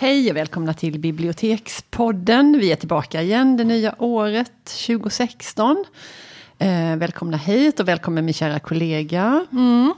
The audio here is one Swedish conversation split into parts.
Hej och välkomna till Bibliotekspodden. Vi är tillbaka igen det nya året 2016. Eh, välkomna hit och välkommen min kära kollega. Mm.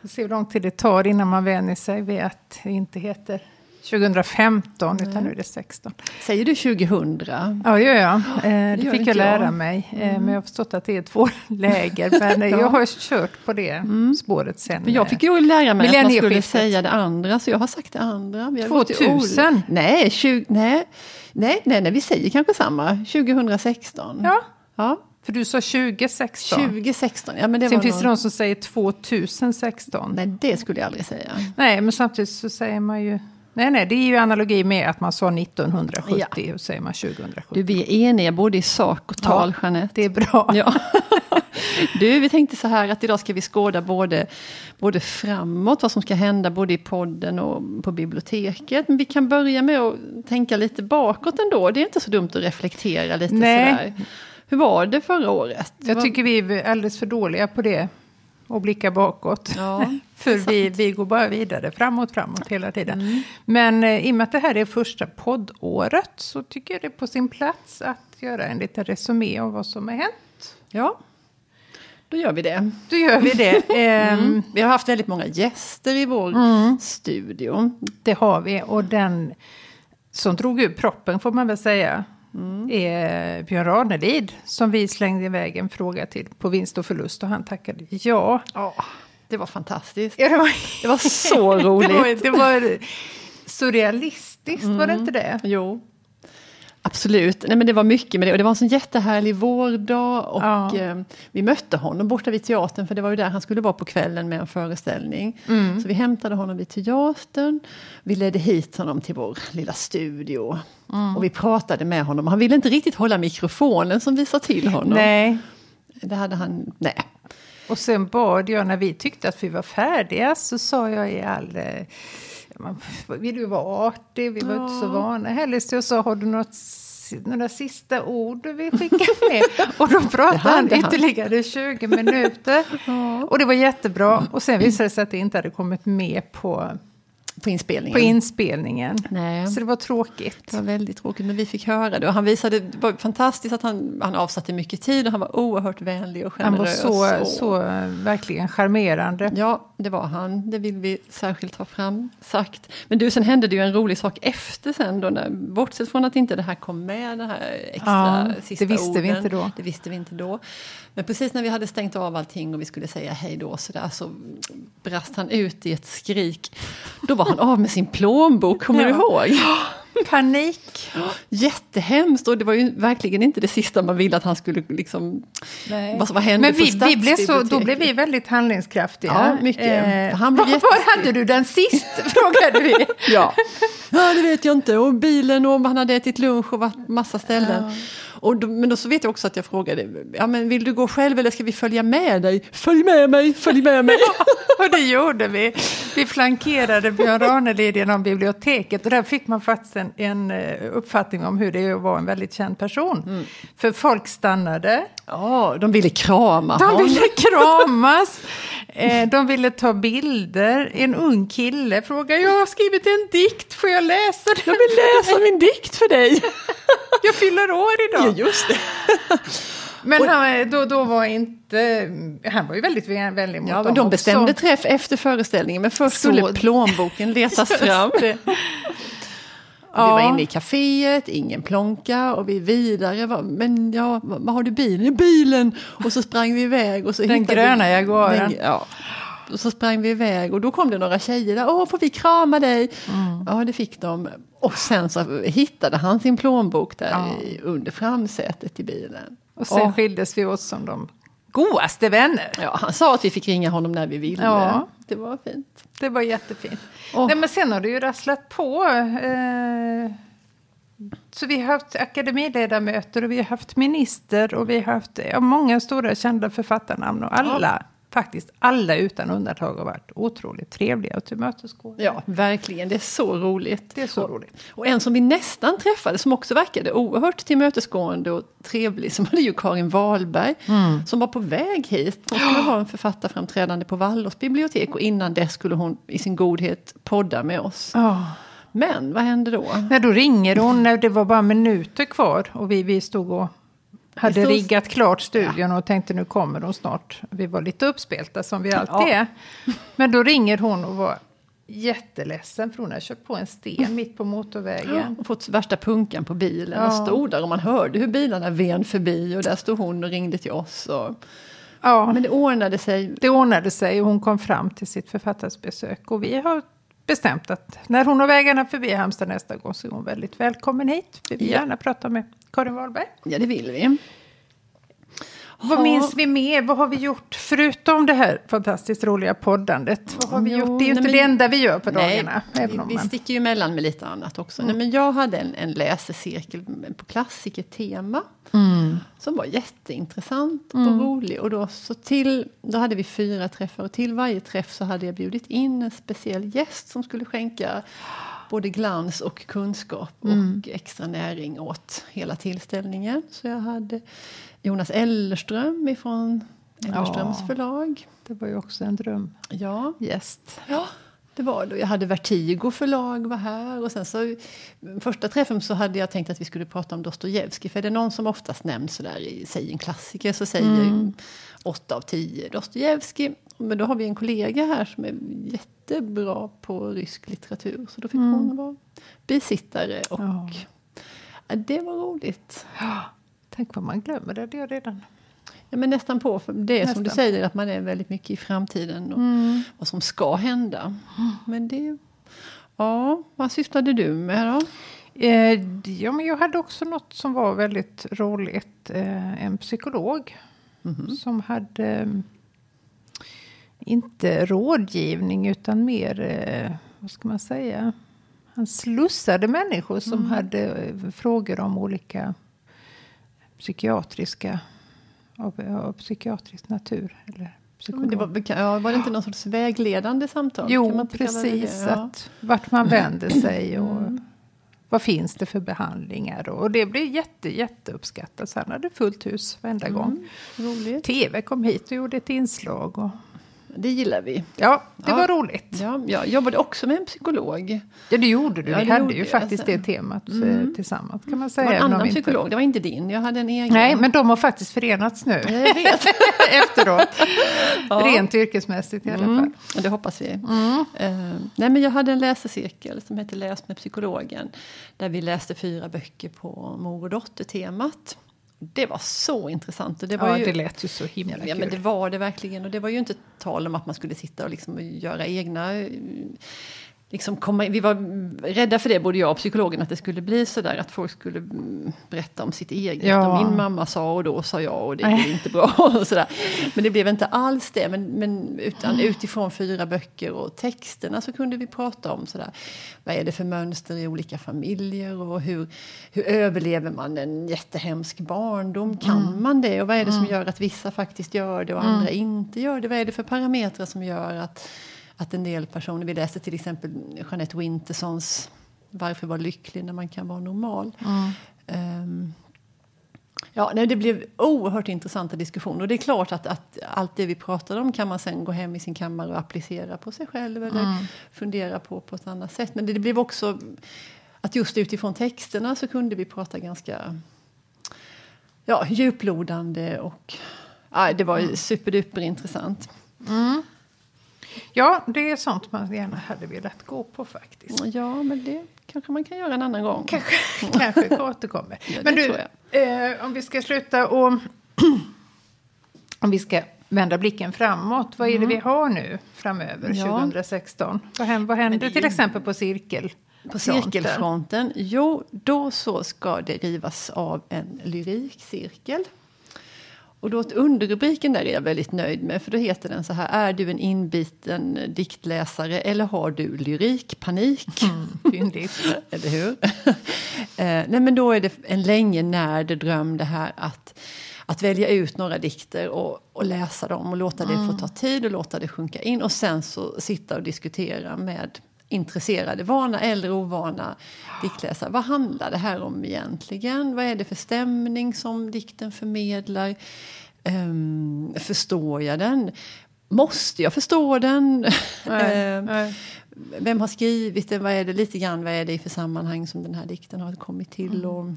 Vi ser hur lång tid det tar innan man vänjer sig vid att det inte heter 2015 Nej. utan nu är det 16. Säger du 2000? Ja, det gör jag. Eh, det, fick jag lära jag. mig. Eh, mm. Men jag har förstått att det är två läger. Men ja. jag har kört på det mm. spåret sen. Men jag fick ju lära mig att man skulle säga det andra, så jag har sagt det andra. Vi 2000? Nej, 20, nej, nej, nej, nej, vi säger kanske samma. 2016. Ja. ja. För du sa 2016. 2016, ja men det Sen var finns någon... det de som säger 2016. Nej, det skulle jag aldrig säga. Nej, men samtidigt så säger man ju... Nej, nej, det är ju analogi med att man sa 1970 ja. och säger man 2070. Du, vi är eniga både i sak och tal, ja, Jeanette. Det är bra. Ja. Du, vi tänkte så här att idag ska vi skåda både, både framåt, vad som ska hända både i podden och på biblioteket. Men vi kan börja med att tänka lite bakåt ändå. Det är inte så dumt att reflektera lite Nej. sådär. Hur var det förra året? Jag tycker vi är alldeles för dåliga på det. Och blicka bakåt. Ja, för vi, vi går bara vidare, framåt, framåt hela tiden. Mm. Men eh, i och med att det här är första poddåret så tycker jag det är på sin plats att göra en liten resumé av vad som har hänt. Ja, då gör vi det. Då gör vi det. mm. Ehm, vi har haft väldigt många gäster i vår mm. studio. Det har vi. Och den som drog ur proppen får man väl säga mm. är Björn Ranelid. Som vi slängde iväg en fråga till på vinst och förlust och han tackade ja. Oh, det var fantastiskt. Ja, det, var... det var så roligt. det, var, det var surrealistiskt, mm. var det inte det? Jo. Absolut, Nej, men det var mycket med det och det var en sån jättehärlig vårdag och ja. eh, vi mötte honom borta vid teatern för det var ju där han skulle vara på kvällen med en föreställning. Mm. Så vi hämtade honom vid teatern, vi ledde hit honom till vår lilla studio mm. och vi pratade med honom. Han ville inte riktigt hålla mikrofonen som vi sa till honom. Nej. Det hade han, nej. Och sen bad jag, när vi tyckte att vi var färdiga, så sa jag i all eh, man vill ju vara artig, vi var ja. inte så vana heller. Så jag sa, har du något, några sista ord du vill skicka med? och då pratade han ytterligare 20 minuter. Ja. Och det var jättebra. Och sen visade det sig att det inte hade kommit med på på inspelningen. På inspelningen. Nej. Så det var tråkigt. Det var väldigt tråkigt, men vi fick höra det. Och han visade, det var fantastiskt att han, han avsatte mycket tid och han var oerhört vänlig och generös. Han var så, och... så verkligen charmerande. Ja, det var han. Det vill vi särskilt ha fram sagt. Men du, sen hände det ju en rolig sak efter sen då, när, bortsett från att inte det här kom med, det här extra ja, sista Det visste orden. vi inte då. Det visste vi inte då. Men precis när vi hade stängt av allting och vi skulle säga hej då så, där, så brast han ut i ett skrik. Då var han av med sin plånbok, kommer ja. du ihåg? Panik. Jättehemskt och det var ju verkligen inte det sista man ville att han skulle liksom... Nej. Vad, vad hände Men vi, vi blev så, då blev vi väldigt handlingskraftiga. Ja, mycket. Eh, han blev var, var hade du den sist? frågade vi. ja. ja, det vet jag inte. Och bilen och han hade ätit lunch och varit massa ställen. Ja. Och då, men då så vet jag också att jag frågade, ja men vill du gå själv eller ska vi följa med dig? Följ med mig, följ med mig! och det gjorde vi. Vi flankerade Björn Ranelid genom biblioteket och där fick man faktiskt en, en eh, uppfattning om hur det är att vara en väldigt känd person. Mm. För folk stannade. Ja, de ville krama De ville kramas. Eh, de ville ta bilder. En ung kille frågade, jag har skrivit en dikt, får jag läsa den? Jag vill läsa min dikt för dig. jag fyller år idag. Ja, just det. Men han, då, då var inte... Han var ju väldigt vänlig mot ja, men De bestämde också. träff efter föreställningen, men först skulle Så... plånboken letas fram. Ja. Vi var inne i kaféet, ingen plånka och vi vidare. Men ja, vad har du bilen? Bilen! Och så sprang vi iväg. Och så den gröna Jaguaren. Ja. Och så sprang vi iväg och då kom det några tjejer där. Åh, får vi krama dig? Mm. Ja, det fick de. Och sen så hittade han sin plånbok där ja. i, under framsätet i bilen. Och sen och, skildes vi åt som de godaste vänner. Ja, han sa att vi fick ringa honom när vi ville. Ja. Det var fint. Det var jättefint. Oh. Nej, men sen har det ju rasslat på. Eh, så vi har haft akademiledamöter och vi har haft minister och vi har haft ja, många stora kända författarnamn och alla faktiskt alla utan undantag har varit otroligt trevliga och tillmötesgående. Ja, verkligen. Det är så roligt. Det är så roligt. Och en som vi nästan träffade, som också verkade oerhört tillmötesgående och trevlig, som var ju Karin Wahlberg, mm. som var på väg hit. Hon skulle ha en författarframträdande på Waldorfs bibliotek och innan dess skulle hon i sin godhet podda med oss. Oh. Men vad hände då? Nej, då ringer hon när det var bara minuter kvar och vi, vi stod och hade stod- riggat klart studion och tänkte nu kommer hon snart. Vi var lite uppspelta som vi alltid Ja. är. Men då ringer hon och var jätteledsen för hon hade kört på en sten mitt på motorvägen. Och fått värsta punkan på bilen Ja. och stod där och man hörde hur bilarna ven förbi och där stod hon och ringde till oss. Och... Ja, Men det ordnade sig. det ordnade sig och hon kom fram till sitt författarsbesök. Och vi har bestämt att när hon har vägarna förbi Halmstad nästa gång så är hon väldigt välkommen hit. Vi vill Ja. gärna prata med Karin Wahlberg. Ja, det vill vi. Vad Ja. minns vi mer? Vad har vi gjort förutom det här fantastiskt roliga poddandet? Vad har vi Jo, gjort? Det är ju inte men- det enda vi gör på Nej, dagarna. vi, vi man... Mm. sticker ju emellan med lite annat också. Nej, men jag hade en, en läsecirkel på klassikertema. Mm. Som var jätteintressant och rolig. Och då, så till, då hade vi fyra träffar och till varje träff så hade jag bjudit in en speciell gäst som skulle skänka både glans och kunskap Mm. och extra näring åt hela tillställningen. Så jag hade Jonas Ellerström ifrån Ellerströms Ja. förlag. Det var ju också en Ja, drömgäst. Ja, det var det. Jag hade Vertigo förlag var här. Och sen så, första träffen så hade jag tänkt att vi skulle prata om Dostojevskij. För är det någon som oftast nämns sådär i säg en klassiker så säger mm. åtta av tio Dostojevskij. Men då har vi en kollega här som är jättebra på rysk litteratur. Så då fick hon vara bisittare. Och Ja. ja, det var roligt. Tänk vad man glömmer, det hade jag redan. Ja, men nästan på. För det är som du Nästan säger, att man är väldigt mycket i framtiden och vad som ska hända. Men det... Ja, vad sysslade du med då? Eh, ja, men jag hade också något som var väldigt roligt. Eh, en psykolog som hade inte rådgivning utan mer, eh, vad ska man säga? Han slussade människor som hade eh, frågor om olika psykiatriska, av, av psykiatrisk natur. Eller. Det var, ja, var det inte någon sorts vägledande samtal? Jo, precis. Ja. Mm. Att, vart man vänder sig och vad finns det för behandlingar. Och det blev jätte, jätteuppskattat. Så han hade fullt hus varenda Mm. gång. Roligt. TV kom hit och gjorde ett inslag. Och, Det gillar vi. ja, det Ja. var roligt. Ja, jag jobbade också med en psykolog. Ja, det gjorde du. Ja, Vi det hade ju jag faktiskt det temat eh, tillsammans kan man Det säga. var en annan inte- psykolog, det var inte din. Jag hade en egen. Nej, men de har faktiskt förenats nu. Jag vet. Efteråt. Ja. Rent yrkesmässigt i alla fall. Mm, det hoppas vi. Eh, nej, men jag hade en läsecirkel som hette Läs med psykologen. Där vi läste fyra böcker på mor och dotter-temat. Det var så intressant. Och det var Ja, ju, det lät ju så himla Ja, kul. men det var det verkligen. Och det var ju inte tal om att man skulle sitta och liksom göra egna... Liksom komma, vi var rädda för det, både jag och psykologen, att det skulle bli så där att folk skulle mm, berätta om sitt eget. Ja. Min mamma sa och då sa jag och det är inte bra. Och så där. Men det blev inte alls det. Men, men utan utifrån fyra böcker och texterna så kunde vi prata om så där, vad är det för mönster i olika familjer och hur, hur överlever man en jättehemsk barndom? Kan man det? Och vad är det som gör att vissa faktiskt gör det och andra inte gör det? Vad är det för parametrar som gör att, att en del personer, vi läste till exempel Jeanette Wintersons Varför vara lycklig när man kan vara normal? Ehm, Ja, nej, det blev oerhört intressanta diskussioner. Och det är klart att, att allt det vi pratade om kan man sen gå hem i sin kammare och applicera på sig själv eller fundera på på ett annat sätt. Men det, det blev också att just utifrån texterna så kunde vi prata ganska ja, djuplodande och ja, det var ju superduper intressant. Ja, det är sånt man gärna hade velat gå på faktiskt. Ja, men det kanske man kan göra en annan gång. Kanske, kanske återkommer. Ja, Men du, eh, om vi ska sluta och... om vi ska vända blicken framåt. Vad är det vi har nu framöver, Mm. Ja. 2016? Vad händer, vad händer är till ju- exempel på cirkel? På cirkelfronten? Jo, då så ska det rivas av en lyrikcirkel. Och då underrubriken där är jag väldigt nöjd med, för då heter den så här. Är du en inbiten diktläsare eller har du lyrikpanik? Fyndigt. Eller hur? eh, nej, men då är det en länge närd dröm det här att, att välja ut några dikter och, och läsa dem och låta det få ta tid och låta det sjunka in och sen så sitta och diskutera med intresserade, vana eller ovana diktläsare. Vad handlar det här om egentligen? Vad är det för stämning som dikten förmedlar? Ehm, förstår jag den? Måste jag förstå den? Nej, Ehm, nej. vem har skrivit den? Vad är det lite grann? Vad är det i för sammanhang som den här dikten har kommit till? Mm. Och,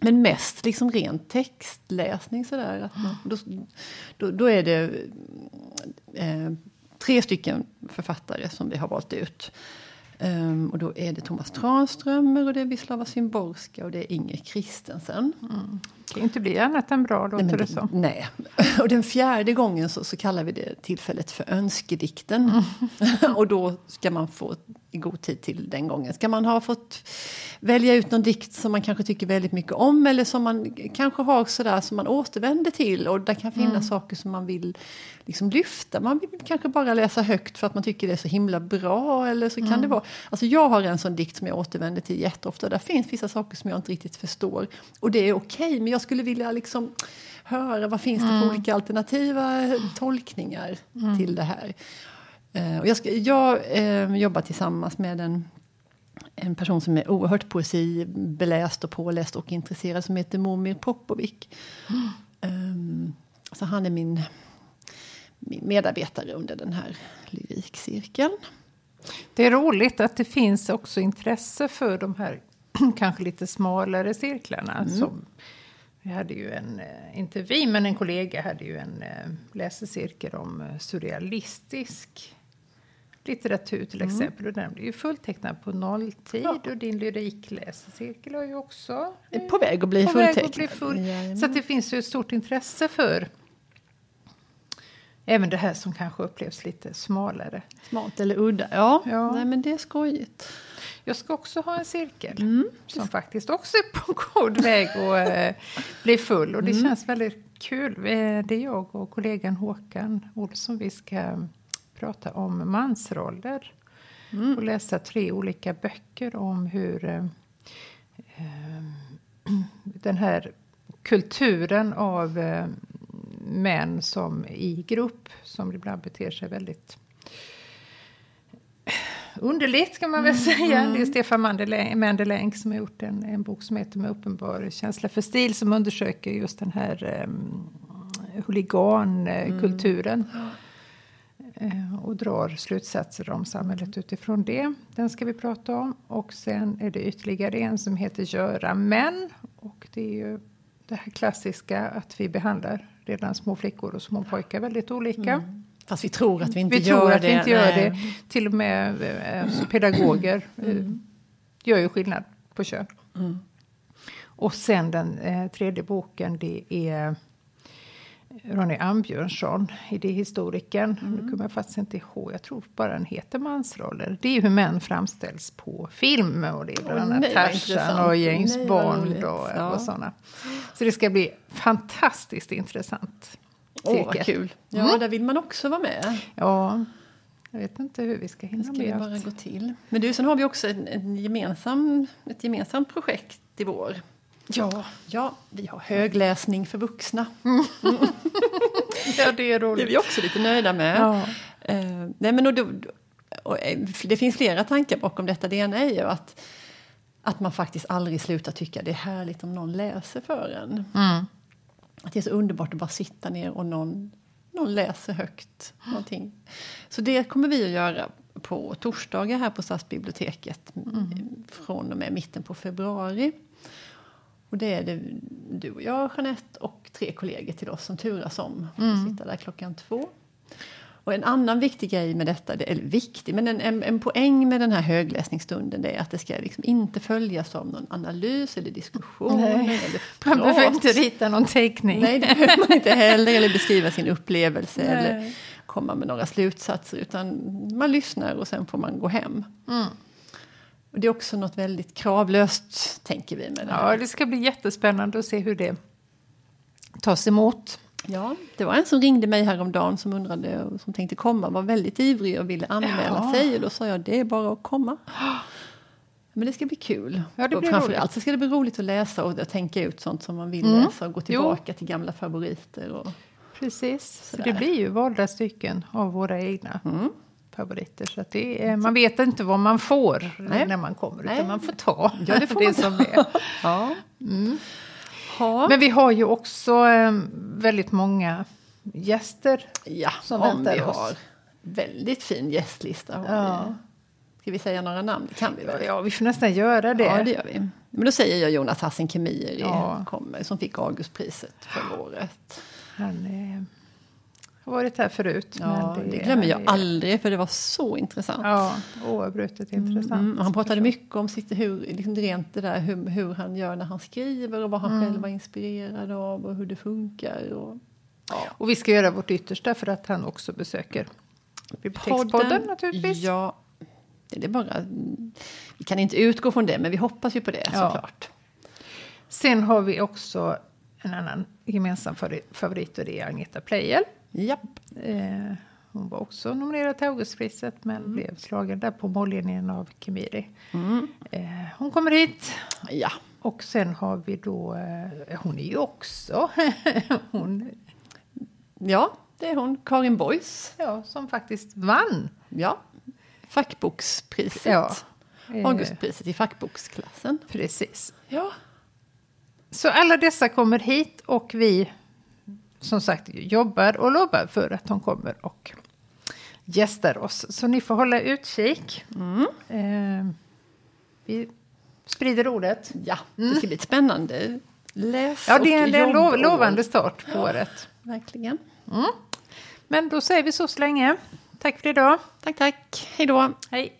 men mest liksom ren textläsning sådär. Att man, då, då, då är det eh, tre stycken författare som vi har valt ut. Um, och då är det Thomas Tranströmer och det är Wisława Szymborska och det är Inger Kristensen. Mm. Det kan inte bli annat än bra låter nej, det som. Nej. Och den fjärde gången så, så kallar vi det tillfället för önskedikten. Mm. och då ska man få i god tid till den gången. Ska man ha fått välja ut någon dikt som man kanske tycker väldigt mycket om eller som man kanske har sådär som man återvänder till och där kan finnas mm. saker som man vill liksom lyfta. Man vill kanske bara läsa högt för att man tycker det är så himla bra eller så mm. kan det vara. Alltså jag har en sån dikt som jag återvänder till jätteofta. Där finns vissa saker som jag inte riktigt förstår och det är okej okay, men jag skulle vilja liksom höra vad finns det för mm. olika alternativa tolkningar mm. till det här. Uh, och jag, ska, jag uh, jobbar tillsammans med en en person som är oerhört poesibeläst och påläst och intresserad som heter Momir Popovic. Mm. Um, så han är min, min medarbetare under den här lyrikcirkeln. Det är roligt att det finns också intresse för de här kanske lite smalare cirklarna. Mm. Som, vi hade ju en, eh, inte vi, men en kollega hade ju en eh, läsecirkel om eh, surrealistisk litteratur till mm. exempel. Och den blir ju fulltecknad på nolltid. Ja. Och din lyrikläsecirkel har ju också... På väg att bli på fulltecknad. Att bli full. Så det finns ju ett stort intresse för även det här som kanske upplevs lite smalare. Smalt eller udda, ja. ja. Nej, men det är skojigt. Jag ska också ha en cirkel mm. som faktiskt också är på god väg att äh, bli full. Och det mm. känns väldigt kul. Det är jag och kollegan Håkan Olsson vi ska prata om mansroller. Mm. Och läsa tre olika böcker om hur eh, eh den här kulturen av eh, män som i grupp som ibland beter sig väldigt underligt kan man väl mm. säga. Mm. Det är Stefan Mandeläng som har gjort en, en bok som heter Med uppenbar känsla för stil som undersöker just den här um, huligankulturen. Mm. Eh, och drar slutsatser om samhället utifrån det. Den ska vi prata om. Och sen är det ytterligare en som heter Göra män. Och det är ju det här klassiska att vi behandlar redan små flickor och små pojkar väldigt olika. Mm. Fast vi tror att vi inte vi gör tror att det. Vi inte gör det. Till och med alltså, pedagoger mm. gör ju skillnad på kön. Mm. Och sen den eh, tredje boken det är Ronny Ambjörnsson, idéhistorikern. Mm. Nu kommer jag faktiskt inte ihåg, jag tror bara den heter Mansroller. Det är hur män framställs på film och det är bland annat Tarzan och James nej, Bond och, ja. och sådana. Så det ska bli fantastiskt intressant. Åh, vad kul! Ja, mm. där vill man också vara med. Ja. Jag vet inte hur vi ska hinna ska med. bara gå till. Men du, sen har vi också en, en gemensam, ett gemensamt projekt i vår. Ja, ja, vi har högläsning för vuxna. Mm. ja, det är roligt. Det är vi också lite nöjda med. Ja. Uh, nej, men och och eh, det finns flera tankar bakom detta. Det ena är ju att, att man faktiskt aldrig slutar tycka det är härligt om någon läser för en. Mm. Att det är så underbart att bara sitta ner och någon, någon läser högt. Någonting. Så det kommer vi att göra på torsdagar här på Stadsbiblioteket mm. från och med mitten på februari. Och det är det du och jag, Jeanette och tre kollegor till oss som turas om. Mm. Sitta där klockan två. Och en annan viktig grej med detta, eller viktig, men en, en, en poäng med den här högläsningsstunden det är att det ska liksom inte följas av någon analys eller diskussion. Nej. Eller man behöver inte rita någon teckning. Nej, det behöver man inte heller. Eller beskriva sin upplevelse Nej. eller komma med några slutsatser. Utan man lyssnar och sen får man gå hem. Mm. Och det är också något väldigt kravlöst, tänker vi. Med det ja, det ska bli jättespännande att se hur det tas emot. Ja, det var en som ringde mig häromdagen som undrade och som tänkte komma, var väldigt ivrig och ville anmäla ja. sig. Och då sa jag, det är bara att komma. Men det ska bli kul. Ja, det och framförallt så ska det bli roligt att läsa och tänka ut sånt som man vill mm. läsa och gå tillbaka jo. till gamla favoriter. Och Precis, så det blir ju valda stycken av våra egna. Mm favoriter. Så det är, man vet inte vad man får Nej. när man kommer, Nej. utan man får ta ja, det, får det som är. ja. Mm. Men vi har ju också um, väldigt många gäster ja, som väntar vi oss. har väldigt fin gästlista. Ja. Ska vi säga några namn? Det kan vi väl? Ja, vi får nästan göra det. Ja, det gör vi. Men då säger jag Jonas Hassan Kemiri Ja. kommer, som fick Augustpriset förra året. Han eh, har varit här förut. Ja, men det, glömmer jag är- aldrig, för det var så intressant. Ja, oavbrutet intressant. Mm, han pratade mycket om sitt, hur, liksom rent det där, hur, hur han gör när han skriver och vad han själv var inspirerad av och hur det funkar. Och, Och vi ska göra vårt yttersta för att han också besöker Bibliotekspodden naturligtvis. Ja, det är bara, vi kan inte utgå från det, men vi hoppas ju på det Ja. såklart. Sen har vi också en annan gemensam favorit- favorit och det är Agneta Pleijel. Japp. Eh, hon var också nominerad till Augustpriset men Mm. blev slagen där på mållinjen av Kemiri. Eh, hon kommer hit. Ja. Och sen har vi då, eh, hon är ju också, hon ja, det är hon, Karin Boys. ja, som faktiskt vann. Ja. Fackbokspriset. Ja. Eh, Augustpriset i fackboksklassen. Precis. Ja. Så alla dessa kommer hit och vi som sagt jobbar och lobbar för att de kommer och gästar oss. Så ni får hålla utkik. Eh, vi sprider ordet. Ja, det ska bli ett spännande läs Ja, det är en, det är en lov, lovande start på året. Verkligen. Men då säger vi så så länge. Tack för idag. Tack, tack. Hej då. Hej.